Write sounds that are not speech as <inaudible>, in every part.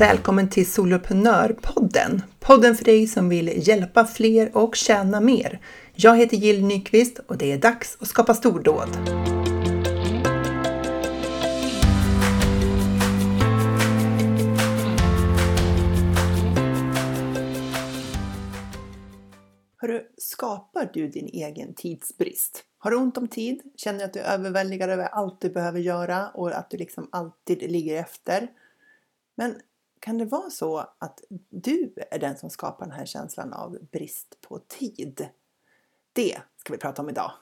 Välkommen till Soloprenörpodden! Podden för dig som vill hjälpa fler och tjäna mer. Jag heter Jill Nyqvist och det är dags att skapa stordåd. Hörru, skapar du din egen tidsbrist? Har du ont om tid? Känner att du är överväldigad över allt du behöver göra och att du liksom alltid ligger efter? Men kan det vara så att du är den som skapar den här känslan av brist på tid? Det ska vi prata om idag.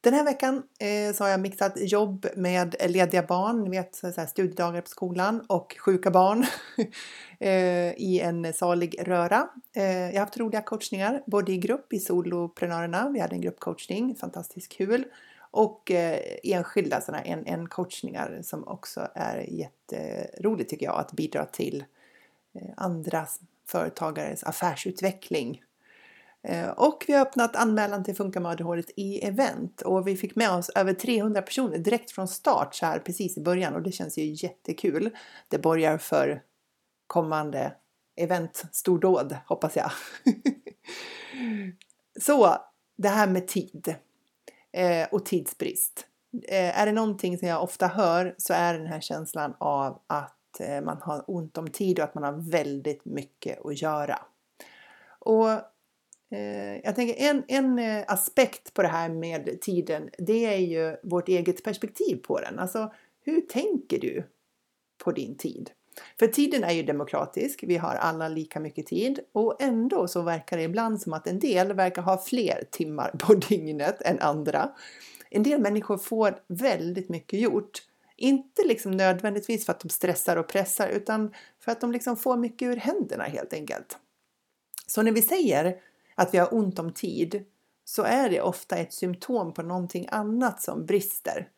Den här veckan eh, så har jag mixat jobb med lediga barn, ni vet så här, studiedagar på skolan och sjuka barn <laughs> eh, i en salig röra. Eh, jag har haft roliga coachningar både i grupp i soloprenörerna. Vi hade en gruppcoachning, fantastiskt kul och eh, enskilda sådana en, en coachningar som också är jätteroligt tycker jag att bidra till eh, andra företagares affärsutveckling. Eh, och vi har öppnat anmälan till Funka med ADHD i event och vi fick med oss över 300 personer direkt från start så här precis i början och det känns ju jättekul. Det borgar för kommande event stordåd hoppas jag. <laughs> så det här med tid eh, och tidsbrist. Eh, är det någonting som jag ofta hör så är den här känslan av att eh, man har ont om tid och att man har väldigt mycket att göra. Och eh, jag tänker en, en eh, aspekt på det här med tiden, det är ju vårt eget perspektiv på den. Alltså, hur tänker du på din tid? För tiden är ju demokratisk, vi har alla lika mycket tid och ändå så verkar det ibland som att en del verkar ha fler timmar på <laughs> dygnet än andra. En del människor får väldigt mycket gjort. Inte liksom nödvändigtvis för att de stressar och pressar utan för att de liksom får mycket ur händerna helt enkelt. Så när vi säger att vi har ont om tid så är det ofta ett symptom på någonting annat som brister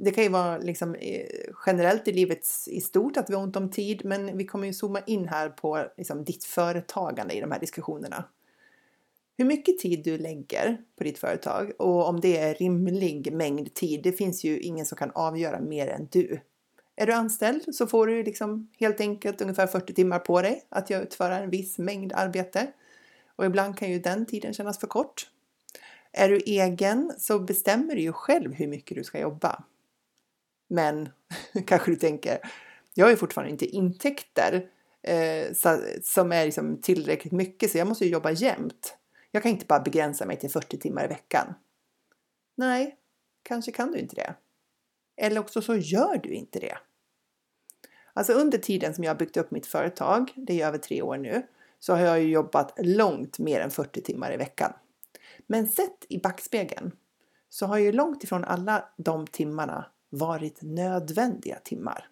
det kan ju vara liksom eh, generellt i livet i stort att vi har ont om tid, men vi kommer ju zooma in här på liksom ditt företagande i de här diskussionerna. Hur mycket tid du lägger på ditt företag och om det är rimlig mängd tid, det finns ju ingen som kan avgöra mer än du. Är du anställd så får du liksom helt enkelt ungefär 40 timmar på dig att utföra en viss mängd arbete. Och ibland kan ju den tiden kännas för kort. Är du egen så bestämmer du ju själv hur mycket du ska jobba. Men <laughs> kanske du tänker, jag har ju fortfarande inte intäkter eh, så, som är liksom tillräckligt mycket så jag måste ju jobba jämt. Jag kan inte bara begränsa mig till 40 timmar i veckan. Nej, kanske kan du inte det. Eller också så gör du inte det. Alltså under tiden som jag har byggt upp mitt företag, det är över tre år nu, så har jag ju jobbat långt mer än 40 timmar i veckan. Men sett i backspegeln så har ju långt ifrån alla de timmarna varit nödvändiga timmar.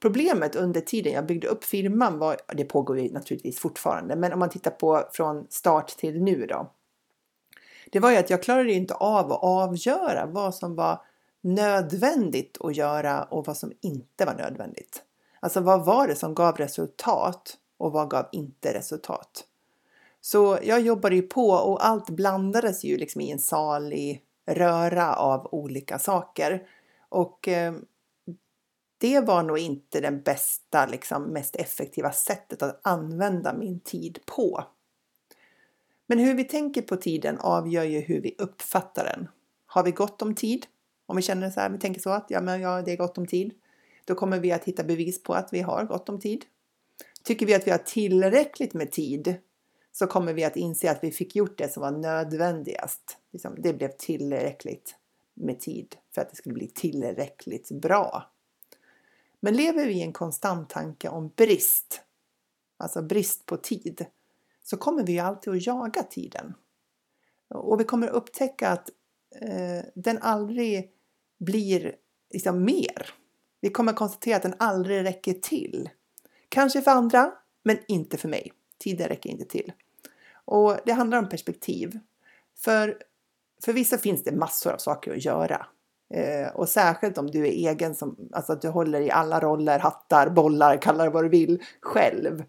Problemet under tiden jag byggde upp firman var, det pågår ju naturligtvis fortfarande, men om man tittar på från start till nu då. Det var ju att jag klarade inte av att avgöra vad som var nödvändigt att göra och vad som inte var nödvändigt. Alltså vad var det som gav resultat och vad gav inte resultat? Så jag jobbade ju på och allt blandades ju liksom i en salig röra av olika saker. Och eh, det var nog inte det bästa, liksom, mest effektiva sättet att använda min tid på. Men hur vi tänker på tiden avgör ju hur vi uppfattar den. Har vi gott om tid? Om vi känner så här, vi tänker så att ja, men ja, det är gott om tid. Då kommer vi att hitta bevis på att vi har gott om tid. Tycker vi att vi har tillräckligt med tid så kommer vi att inse att vi fick gjort det som var nödvändigast. Liksom, det blev tillräckligt med tid för att det skulle bli tillräckligt bra. Men lever vi i en konstant tanke om brist, alltså brist på tid, så kommer vi alltid att jaga tiden. Och vi kommer upptäcka att eh, den aldrig blir liksom mer. Vi kommer konstatera att den aldrig räcker till. Kanske för andra, men inte för mig. Tiden räcker inte till. Och det handlar om perspektiv. För för vissa finns det massor av saker att göra. Eh, och särskilt om du är egen, som, alltså att du håller i alla roller, hattar, bollar, kallar det vad du vill, själv.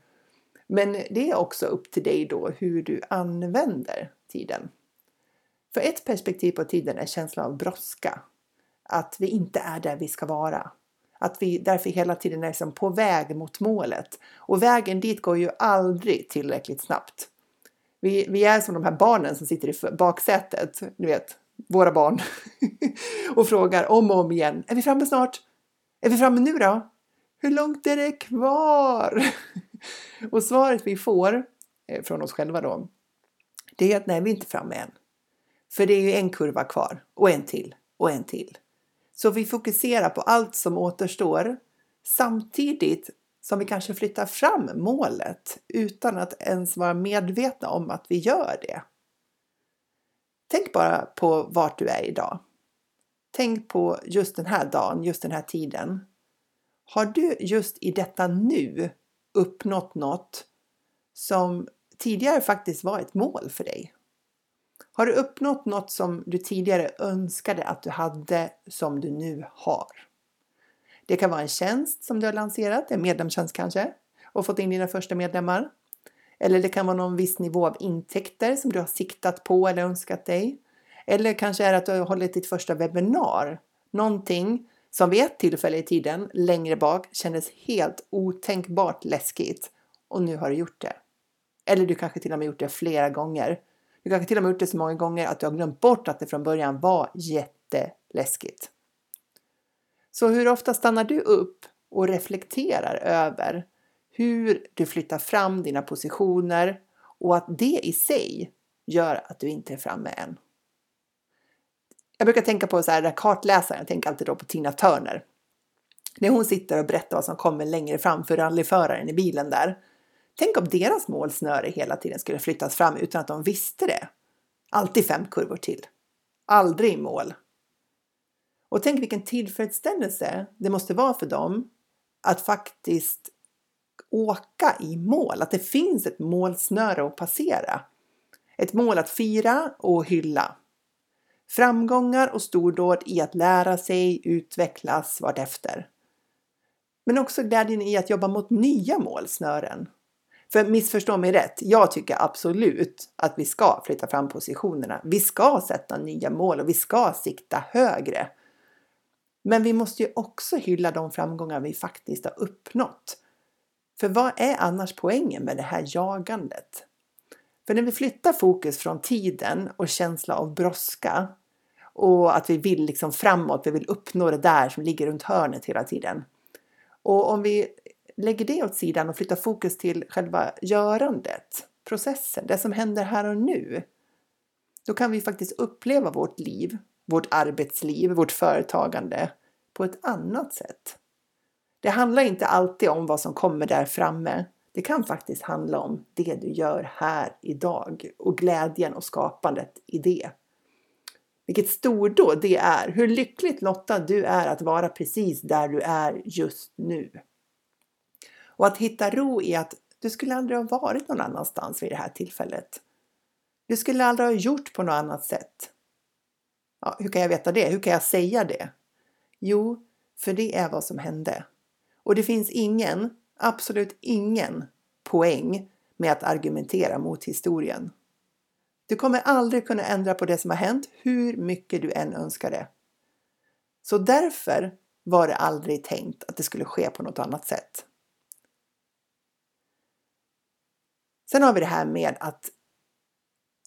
Men det är också upp till dig då hur du använder tiden. För ett perspektiv på tiden är känslan av brådska. Att vi inte är där vi ska vara. Att vi därför hela tiden är liksom på väg mot målet. Och vägen dit går ju aldrig tillräckligt snabbt. Vi, vi är som de här barnen som sitter i baksätet, ni vet, våra barn, <laughs> och frågar om och om igen. Är vi framme snart? Är vi framme nu då? Hur långt är det kvar? <laughs> och svaret vi får eh, från oss själva då, det är att nej, vi är inte framme än. För det är ju en kurva kvar och en till och en till. Så vi fokuserar på allt som återstår samtidigt som vi kanske flyttar fram målet utan att ens vara medvetna om att vi gör det. Tänk bara på vart du är idag. Tänk på just den här dagen, just den här tiden. Har du just i detta nu uppnått något som tidigare faktiskt var ett mål för dig? Har du uppnått något som du tidigare önskade att du hade som du nu har? Det kan vara en tjänst som du har lanserat, en medlemstjänst kanske, och fått in dina första medlemmar. Eller det kan vara någon viss nivå av intäkter som du har siktat på eller önskat dig. Eller kanske är det att du har hållit ditt första webbinar. Någonting som vid ett tillfälle i tiden längre bak kändes helt otänkbart läskigt och nu har du gjort det. Eller du kanske till och med gjort det flera gånger. Du kanske till och med gjort det så många gånger att du har glömt bort att det från början var jätteläskigt. Så hur ofta stannar du upp och reflekterar över hur du flyttar fram dina positioner och att det i sig gör att du inte är framme än. Jag brukar tänka på så här, kartläsaren, jag tänker alltid då på Tina Turner. När hon sitter och berättar vad som kommer längre fram för rallyföraren i bilen där. Tänk om deras målsnöre hela tiden skulle flyttas fram utan att de visste det. Alltid fem kurvor till. Aldrig i mål. Och tänk vilken tillfredsställelse det måste vara för dem att faktiskt åka i mål, att det finns ett målsnöre att passera. Ett mål att fira och hylla. Framgångar och stordåd i att lära sig utvecklas vartefter. Men också glädjen i att jobba mot nya målsnören. För missförstå mig rätt, jag tycker absolut att vi ska flytta fram positionerna. Vi ska sätta nya mål och vi ska sikta högre. Men vi måste ju också hylla de framgångar vi faktiskt har uppnått. För vad är annars poängen med det här jagandet? För när vi flyttar fokus från tiden och känsla av brådska och att vi vill liksom framåt, vi vill uppnå det där som ligger runt hörnet hela tiden. Och om vi lägger det åt sidan och flyttar fokus till själva görandet, processen, det som händer här och nu. Då kan vi faktiskt uppleva vårt liv, vårt arbetsliv, vårt företagande på ett annat sätt. Det handlar inte alltid om vad som kommer där framme. Det kan faktiskt handla om det du gör här idag och glädjen och skapandet i det. Vilket stordåd det är! Hur lyckligt lottad du är att vara precis där du är just nu. Och att hitta ro i att du skulle aldrig ha varit någon annanstans vid det här tillfället. Du skulle aldrig ha gjort på något annat sätt. Ja, hur kan jag veta det? Hur kan jag säga det? Jo, för det är vad som hände. Och det finns ingen, absolut ingen poäng med att argumentera mot historien. Du kommer aldrig kunna ändra på det som har hänt hur mycket du än önskar det. Så därför var det aldrig tänkt att det skulle ske på något annat sätt. Sen har vi det här med att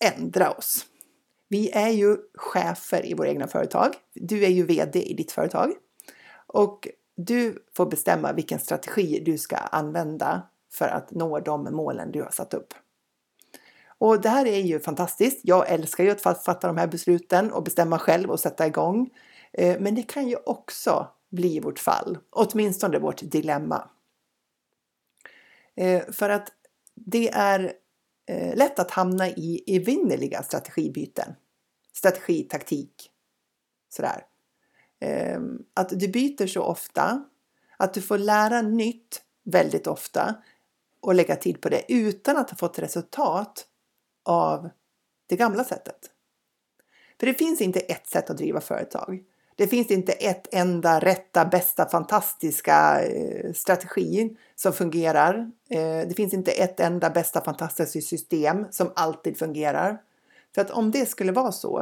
ändra oss. Vi är ju chefer i våra egna företag. Du är ju VD i ditt företag. Och du får bestämma vilken strategi du ska använda för att nå de målen du har satt upp. Och det här är ju fantastiskt. Jag älskar ju att fatta de här besluten och bestämma själv och sätta igång. Eh, men det kan ju också bli vårt fall, åtminstone vårt dilemma. Eh, för att det är eh, lätt att hamna i evinnerliga strategibyten. Strategi, taktik, sådär. Ehm, att du byter så ofta, att du får lära nytt väldigt ofta och lägga tid på det utan att ha fått resultat av det gamla sättet. För det finns inte ett sätt att driva företag. Det finns inte ett enda rätta, bästa, fantastiska eh, strategi som fungerar. Eh, det finns inte ett enda bästa, fantastiska system som alltid fungerar. För att om det skulle vara så,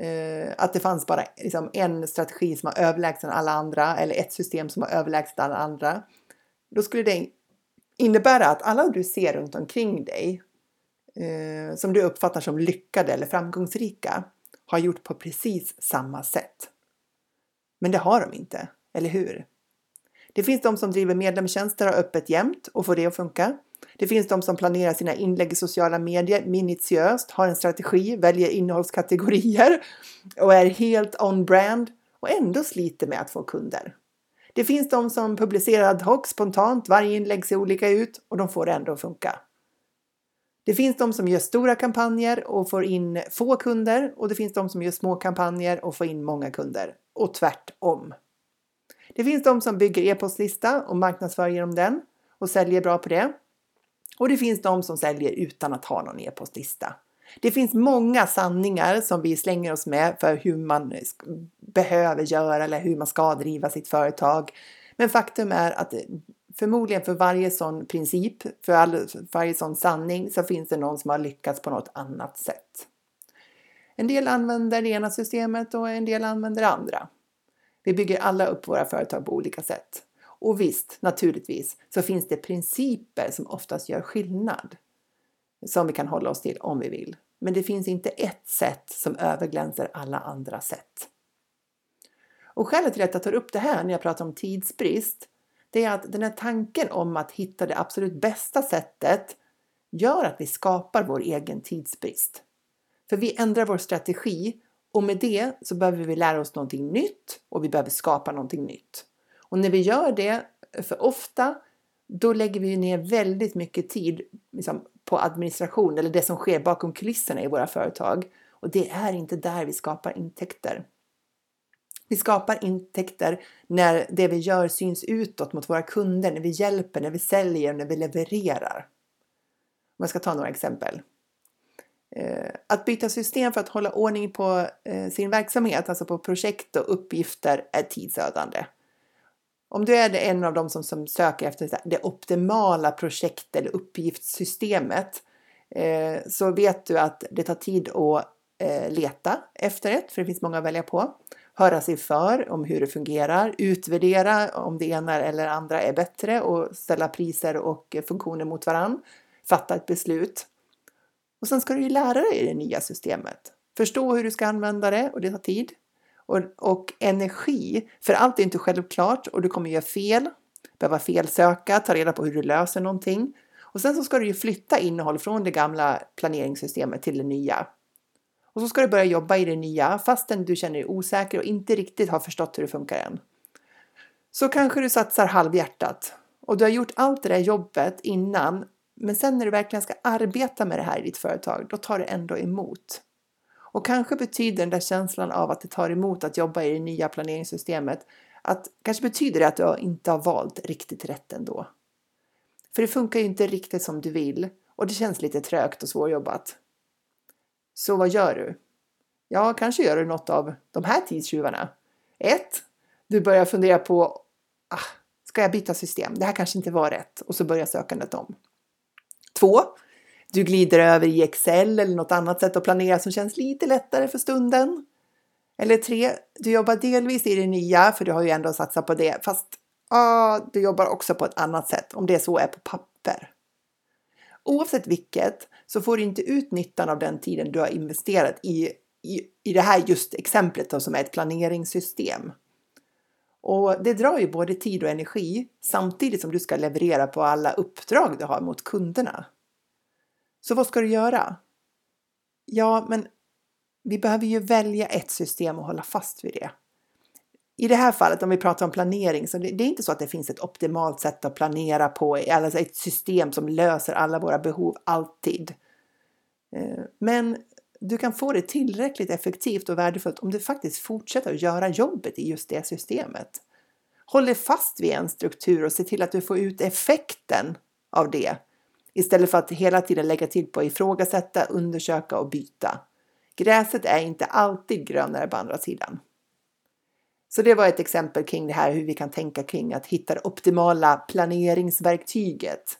eh, att det fanns bara liksom, en strategi som var överlägsen alla andra eller ett system som var överlägset alla andra. Då skulle det innebära att alla du ser runt omkring dig eh, som du uppfattar som lyckade eller framgångsrika har gjort på precis samma sätt. Men det har de inte, eller hur? Det finns de som driver medlemstjänster och öppet jämt och får det att funka. Det finns de som planerar sina inlägg i sociala medier minutiöst, har en strategi, väljer innehållskategorier och är helt on-brand och ändå sliter med att få kunder. Det finns de som publicerar ad hoc spontant, varje inlägg ser olika ut och de får det ändå att funka. Det finns de som gör stora kampanjer och får in få kunder och det finns de som gör små kampanjer och får in många kunder och tvärtom. Det finns de som bygger e-postlista och marknadsför genom den och säljer bra på det. Och det finns de som säljer utan att ha någon e-postlista. Det finns många sanningar som vi slänger oss med för hur man behöver göra eller hur man ska driva sitt företag. Men faktum är att eh, förmodligen för varje sån princip, för, all, för varje sån sanning så finns det någon som har lyckats på något annat sätt. En del använder det ena systemet och en del använder det andra. Vi bygger alla upp våra företag på olika sätt. Och visst, naturligtvis, så finns det principer som oftast gör skillnad. Som vi kan hålla oss till om vi vill. Men det finns inte ett sätt som överglänser alla andra sätt. Och skälet till att jag tar upp det här när jag pratar om tidsbrist, det är att den här tanken om att hitta det absolut bästa sättet gör att vi skapar vår egen tidsbrist. För vi ändrar vår strategi och med det så behöver vi lära oss någonting nytt och vi behöver skapa någonting nytt. Och när vi gör det för ofta, då lägger vi ner väldigt mycket tid liksom, på administration eller det som sker bakom kulisserna i våra företag. Och det är inte där vi skapar intäkter. Vi skapar intäkter när det vi gör syns utåt mot våra kunder, när vi hjälper, när vi säljer, när vi levererar. Om jag ska ta några exempel. Eh, att byta system för att hålla ordning på eh, sin verksamhet, alltså på projekt och uppgifter, är tidsödande. Om du är en av dem som, som söker efter det optimala projekt eller uppgiftssystemet eh, så vet du att det tar tid att eh, leta efter ett, för det finns många att välja på. Höra sig för om hur det fungerar, utvärdera om det ena eller andra är bättre och ställa priser och funktioner mot varann. Fatta ett beslut och sen ska du ju lära dig det nya systemet. Förstå hur du ska använda det och det tar tid. Och, och energi, för allt är inte självklart och du kommer göra fel, behöva felsöka, ta reda på hur du löser någonting. Och sen så ska du ju flytta innehåll från det gamla planeringssystemet till det nya. Och så ska du börja jobba i det nya fastän du känner dig osäker och inte riktigt har förstått hur det funkar än. Så kanske du satsar halvhjärtat och du har gjort allt det där jobbet innan men sen när du verkligen ska arbeta med det här i ditt företag, då tar det ändå emot. Och kanske betyder den där känslan av att det tar emot att jobba i det nya planeringssystemet att kanske betyder det att du inte har valt riktigt rätt ändå. För det funkar ju inte riktigt som du vill och det känns lite trögt och svårjobbat. Så vad gör du? Ja, kanske gör du något av de här tidstjuvarna. 1. Du börjar fundera på ah, ska jag byta system? Det här kanske inte var rätt och så börjar sökandet om. 2 du glider över i Excel eller något annat sätt att planera som känns lite lättare för stunden. Eller tre, du jobbar delvis i det nya, för du har ju ändå satsat på det, fast ah, du jobbar också på ett annat sätt, om det så är på papper. Oavsett vilket så får du inte ut nyttan av den tiden du har investerat i, i, i det här just exemplet då, som är ett planeringssystem. Och det drar ju både tid och energi samtidigt som du ska leverera på alla uppdrag du har mot kunderna. Så vad ska du göra? Ja, men vi behöver ju välja ett system och hålla fast vid det. I det här fallet, om vi pratar om planering, så det, det är inte så att det finns ett optimalt sätt att planera på, alltså ett system som löser alla våra behov alltid. Eh, men du kan få det tillräckligt effektivt och värdefullt om du faktiskt fortsätter att göra jobbet i just det systemet. Håll dig fast vid en struktur och se till att du får ut effekten av det istället för att hela tiden lägga till på ifrågasätta, undersöka och byta. Gräset är inte alltid grönare på andra sidan. Så det var ett exempel kring det här hur vi kan tänka kring att hitta det optimala planeringsverktyget.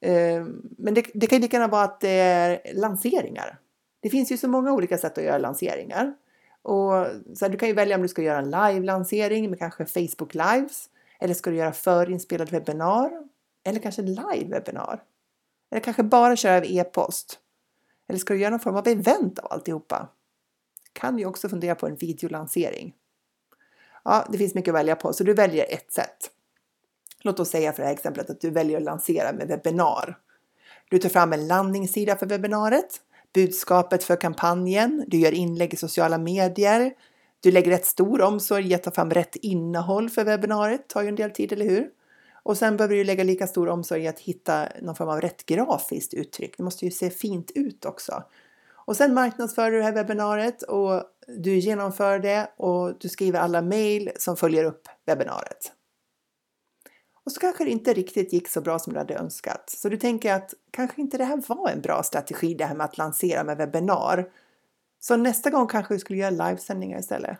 Ehm, men det, det kan lika gärna vara att det är lanseringar. Det finns ju så många olika sätt att göra lanseringar. Och så du kan ju välja om du ska göra en live-lansering med kanske Facebook Lives. Eller ska du göra förinspelad webbinar? Eller kanske live-webbinar? Eller kanske bara köra över e-post? Eller ska du göra någon form av event av alltihopa? Kan ju också fundera på en videolansering. Ja, det finns mycket att välja på, så du väljer ett sätt. Låt oss säga för det här exemplet att du väljer att lansera med webbinar. Du tar fram en landningssida för webbinariet, budskapet för kampanjen, du gör inlägg i sociala medier, du lägger rätt stor omsorg i att ta fram rätt innehåll för webbinariet, tar ju en del tid, eller hur? Och sen behöver du lägga lika stor omsorg i att hitta någon form av rätt grafiskt uttryck. Det måste ju se fint ut också. Och sen marknadsför du det här webbinariet och du genomför det och du skriver alla mejl som följer upp webbinariet. Och så kanske det inte riktigt gick så bra som du hade önskat. Så du tänker att kanske inte det här var en bra strategi det här med att lansera med webbinar. Så nästa gång kanske du skulle göra livesändningar istället.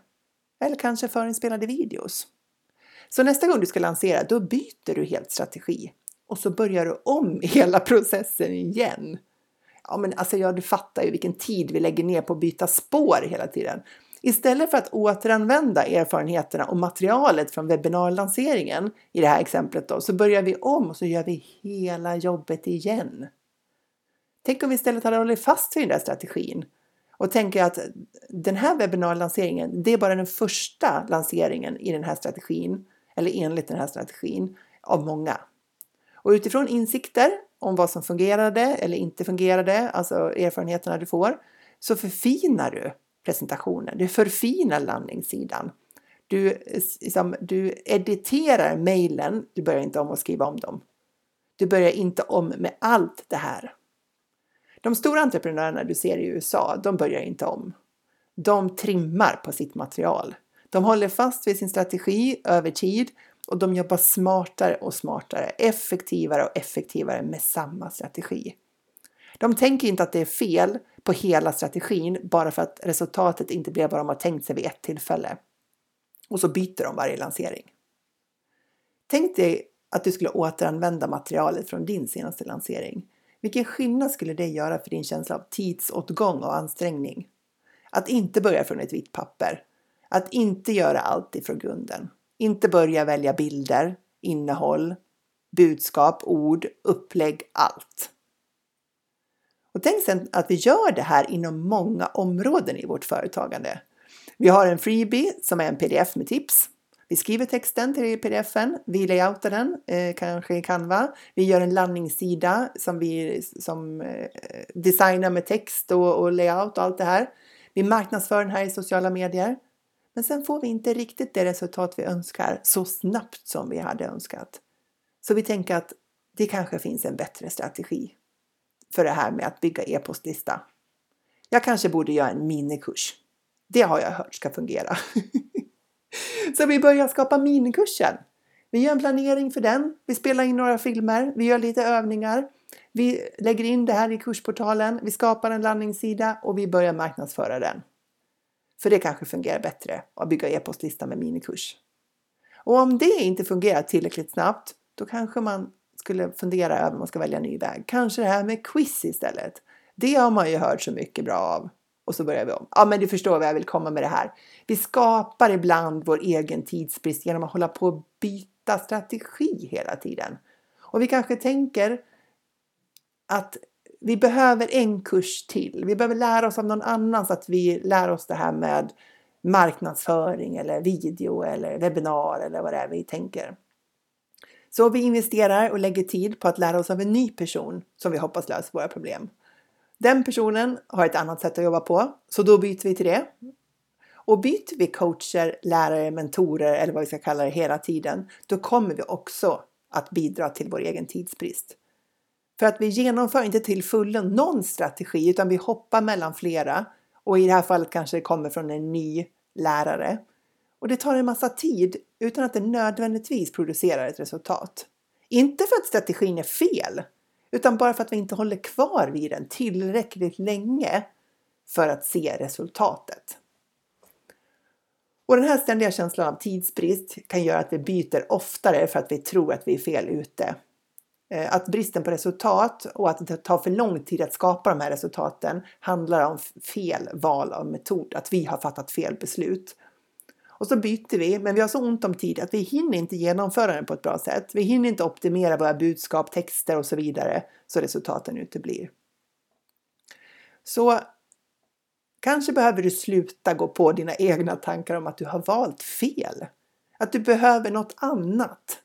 Eller kanske förinspelade videos. Så nästa gång du ska lansera, då byter du helt strategi. Och så börjar du om <laughs> hela processen igen. Ja, men alltså, ja, du fattar ju vilken tid vi lägger ner på att byta spår hela tiden. Istället för att återanvända erfarenheterna och materialet från webbinarlanseringen i det här exemplet då, så börjar vi om och så gör vi hela jobbet igen. Tänk om vi istället hade hållit fast vid den där strategin och tänker att den här webbinarlanseringen, det är bara den första lanseringen i den här strategin eller enligt den här strategin av många. Och utifrån insikter om vad som fungerade eller inte fungerade, alltså erfarenheterna du får, så förfinar du presentationen. Du förfinar landningssidan. Du, liksom, du editerar mejlen. Du börjar inte om att skriva om dem. Du börjar inte om med allt det här. De stora entreprenörerna du ser i USA, de börjar inte om. De trimmar på sitt material. De håller fast vid sin strategi över tid och de jobbar smartare och smartare, effektivare och effektivare med samma strategi. De tänker inte att det är fel på hela strategin bara för att resultatet inte blev vad de har tänkt sig vid ett tillfälle. Och så byter de varje lansering. Tänk dig att du skulle återanvända materialet från din senaste lansering. Vilken skillnad skulle det göra för din känsla av tidsåtgång och ansträngning? Att inte börja från ett vitt papper. Att inte göra allt ifrån grunden. Inte börja välja bilder, innehåll, budskap, ord, upplägg, allt. Och tänk sen att vi gör det här inom många områden i vårt företagande. Vi har en freebie som är en pdf med tips. Vi skriver texten till pdfen, vi layoutar den, eh, kanske i Canva. Vi gör en landningssida som vi som eh, designar med text och, och layout och allt det här. Vi marknadsför den här i sociala medier. Men sen får vi inte riktigt det resultat vi önskar så snabbt som vi hade önskat. Så vi tänker att det kanske finns en bättre strategi för det här med att bygga e-postlista. Jag kanske borde göra en minikurs. Det har jag hört ska fungera. <laughs> Så vi börjar skapa minikursen. Vi gör en planering för den. Vi spelar in några filmer. Vi gör lite övningar. Vi lägger in det här i kursportalen. Vi skapar en landningssida och vi börjar marknadsföra den. För det kanske fungerar bättre att bygga e-postlista med minikurs. Och om det inte fungerar tillräckligt snabbt, då kanske man skulle fundera över om man ska välja en ny väg. Kanske det här med quiz istället. Det har man ju hört så mycket bra av. Och så börjar vi om. Ja, men du förstår vad jag vill komma med det här. Vi skapar ibland vår egen tidsbrist genom att hålla på och byta strategi hela tiden. Och vi kanske tänker att vi behöver en kurs till. Vi behöver lära oss av någon annan så att vi lär oss det här med marknadsföring eller video eller webbinar eller vad det är vi tänker. Så vi investerar och lägger tid på att lära oss av en ny person som vi hoppas löser våra problem. Den personen har ett annat sätt att jobba på, så då byter vi till det. Och byter vi coacher, lärare, mentorer eller vad vi ska kalla det hela tiden, då kommer vi också att bidra till vår egen tidsbrist. För att vi genomför inte till fullo någon strategi utan vi hoppar mellan flera och i det här fallet kanske det kommer från en ny lärare. Och det tar en massa tid utan att det nödvändigtvis producerar ett resultat. Inte för att strategin är fel, utan bara för att vi inte håller kvar vid den tillräckligt länge för att se resultatet. Och den här ständiga känslan av tidsbrist kan göra att vi byter oftare för att vi tror att vi är fel ute. Eh, att bristen på resultat och att det tar för lång tid att skapa de här resultaten handlar om fel val av metod, att vi har fattat fel beslut. Och så byter vi, men vi har så ont om tid att vi hinner inte genomföra den på ett bra sätt. Vi hinner inte optimera våra budskap, texter och så vidare så resultaten uteblir. Så kanske behöver du sluta gå på dina egna tankar om att du har valt fel. Att du behöver något annat.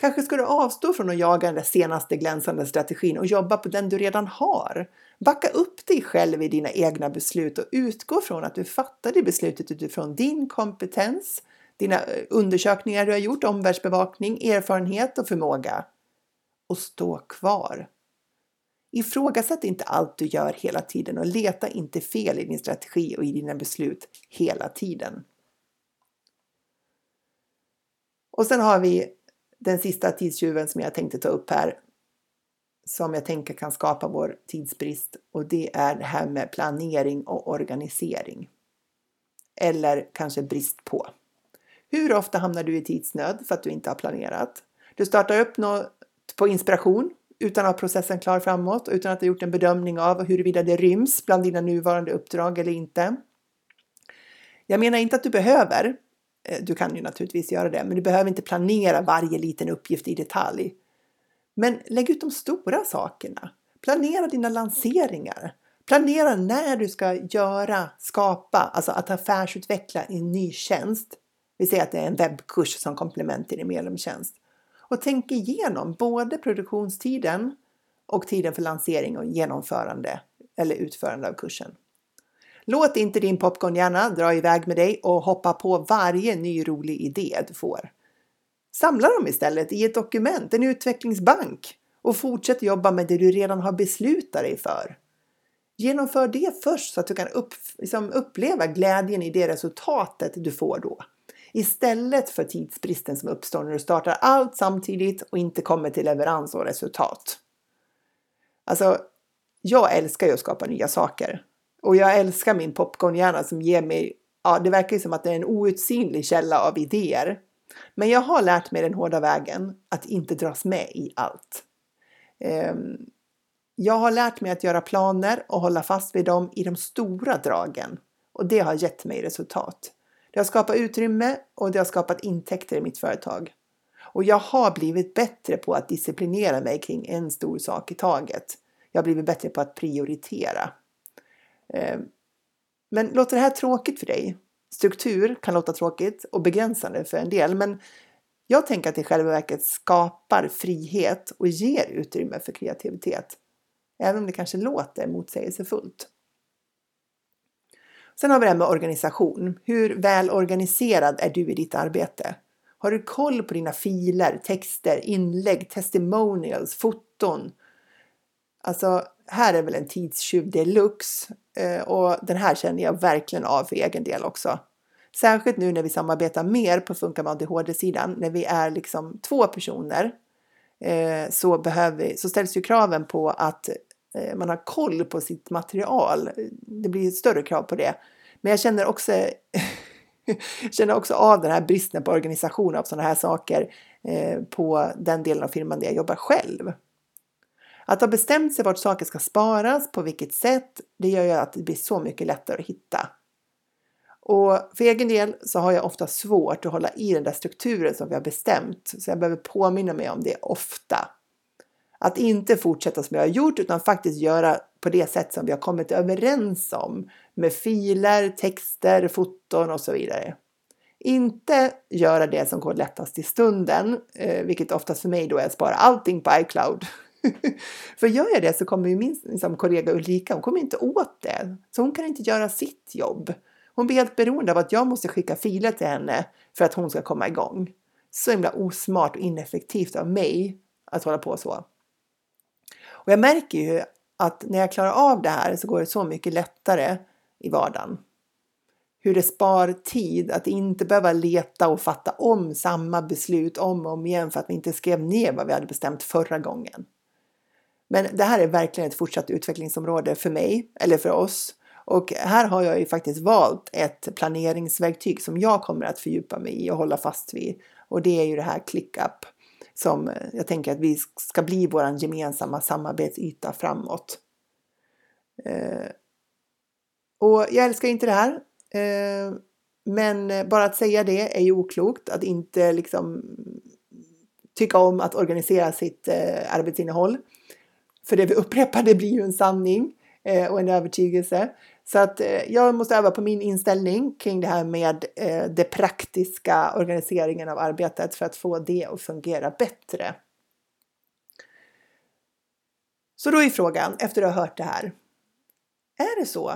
Kanske ska du avstå från att jaga den där senaste glänsande strategin och jobba på den du redan har. Backa upp dig själv i dina egna beslut och utgå från att du fattade beslutet utifrån din kompetens, dina eh, undersökningar du har gjort, omvärldsbevakning, erfarenhet och förmåga. Och stå kvar. Ifrågasätt inte allt du gör hela tiden och leta inte fel i din strategi och i dina beslut hela tiden. Och sen har vi den sista tidstjuven som jag tänkte ta upp här som jag tänker kan skapa vår tidsbrist och det är det här med planering och organisering. Eller kanske brist på. Hur ofta hamnar du i tidsnöd för att du inte har planerat? Du startar upp något på inspiration utan att ha processen klar framåt och utan att ha gjort en bedömning av huruvida det ryms bland dina nuvarande uppdrag eller inte. Jag menar inte att du behöver, Eh, du kan ju naturligtvis göra det, men du behöver inte planera varje liten uppgift i detalj. Men lägg ut de stora sakerna. Planera dina lanseringar. Planera när du ska göra, skapa, alltså att affärsutveckla en ny tjänst. Vi säger att det är en webbkurs som komplement till din medlemstjänst. Och tänk igenom både produktionstiden och tiden för lansering och genomförande eller utförande av kursen. Låt inte din popcornhjärna dra iväg med dig och hoppa på varje ny rolig idé du får. Samla dem istället i ett dokument, en utvecklingsbank och fortsätt jobba med det du redan har beslutat dig för. Genomför det först så att du kan upp, liksom uppleva glädjen i det resultatet du får då. Istället för tidsbristen som uppstår när du startar allt samtidigt och inte kommer till leverans och resultat. Alltså, jag älskar ju att skapa nya saker och jag älskar min popcornhjärna som ger mig, ja det verkar ju som att det är en outsinlig källa av idéer. Men jag har lärt mig den hårda vägen att inte dras med i allt. Ehm, jag har lärt mig att göra planer och hålla fast vid dem i de stora dragen. Och det har gett mig resultat. Det har skapat utrymme och det har skapat intäkter i mitt företag. Och jag har blivit bättre på att disciplinera mig kring en stor sak i taget. Jag har blivit bättre på att prioritera. Eh, men låter det här tråkigt för dig? Struktur kan låta tråkigt och begränsande för en del, men jag tänker att det i själva verket skapar frihet och ger utrymme för kreativitet. Även om det kanske låter motsägelsefullt. Sen har vi det här med organisation. Hur väl organiserad är du i ditt arbete? Har du koll på dina filer, texter, inlägg, testimonials, foton? Alltså, här är väl en tidstjuv deluxe Eh, och den här känner jag verkligen av för egen del också. Särskilt nu när vi samarbetar mer på Funka med ADHD-sidan, när vi är liksom två personer eh, så, behöver, så ställs ju kraven på att eh, man har koll på sitt material. Det blir större krav på det. Men jag känner också, <laughs> känner också av den här bristen på organisation av sådana här saker eh, på den delen av firman där jag jobbar själv. Att ha bestämt sig vart saker ska sparas, på vilket sätt, det gör ju att det blir så mycket lättare att hitta. Och för egen del så har jag ofta svårt att hålla i den där strukturen som vi har bestämt, så jag behöver påminna mig om det ofta. Att inte fortsätta som jag har gjort utan faktiskt göra på det sätt som vi har kommit överens om med filer, texter, foton och så vidare. Inte göra det som går lättast i stunden, eh, vilket oftast för mig då är att spara allting på iCloud <laughs> För gör jag det så kommer ju min liksom, kollega Ulrika, hon kommer inte åt det. Så hon kan inte göra sitt jobb. Hon blir helt beroende av att jag måste skicka filer till henne för att hon ska komma igång. Så himla osmart och ineffektivt av mig att hålla på så. Och jag märker ju att när jag klarar av det här så går det så mycket lättare i vardagen. Hur det spar tid att inte behöva leta och fatta om samma beslut om och om igen för att vi inte skrev ner vad vi hade bestämt förra gången. Men det här är verkligen ett fortsatt utvecklingsområde för mig eller för oss. Och här har jag ju faktiskt valt ett planeringsverktyg som jag kommer att fördjupa mig i och hålla fast vid. Och det är ju det här ClickUp som jag tänker att vi ska bli vår gemensamma samarbetsyta framåt. Eh, och jag älskar inte det här. Eh, men bara att säga det är ju oklokt, att inte liksom tycka om att organisera sitt eh, arbetsinnehåll. För det vi upprepar, det blir ju en sanning eh, och en övertygelse. Så att eh, jag måste öva på min inställning kring det här med eh, det praktiska organiseringen av arbetet för att få det att fungera bättre. Så då är frågan, efter att ha hört det här, är det så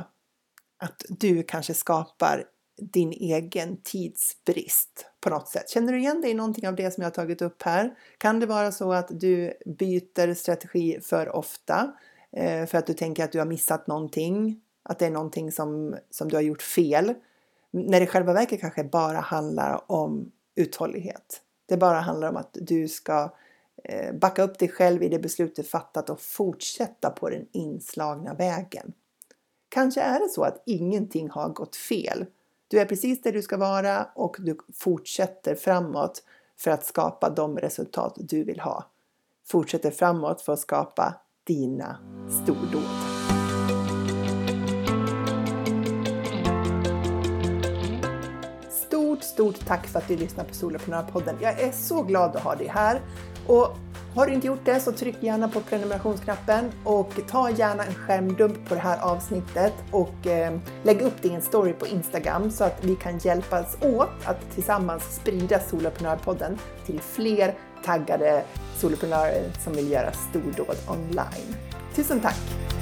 att du kanske skapar din egen tidsbrist på något sätt? Känner du igen dig i någonting av det som jag har tagit upp här? Kan det vara så att du byter strategi för ofta eh, för att du tänker att du har missat någonting att det är någonting som, som du har gjort fel. När det i själva verket kanske bara handlar om uthållighet. Det bara handlar om att du ska eh, backa upp dig själv i det beslut du fattat och fortsätta på den inslagna vägen. Kanske är det så att ingenting har gått fel. Du är precis där du ska vara och du fortsätter framåt för att skapa de resultat du vill ha. Fortsätter framåt för att skapa dina stordåd. Stort tack för att du lyssnar på Soloprenörpodden. Jag är så glad att ha dig här. Och har du inte gjort det så tryck gärna på prenumerationsknappen och ta gärna en skärmdump på det här avsnittet och eh, lägg upp det i en story på Instagram så att vi kan hjälpas åt att tillsammans sprida Soloprenörpodden till fler taggade soloprenörer som vill göra stordåd online. Tusen tack!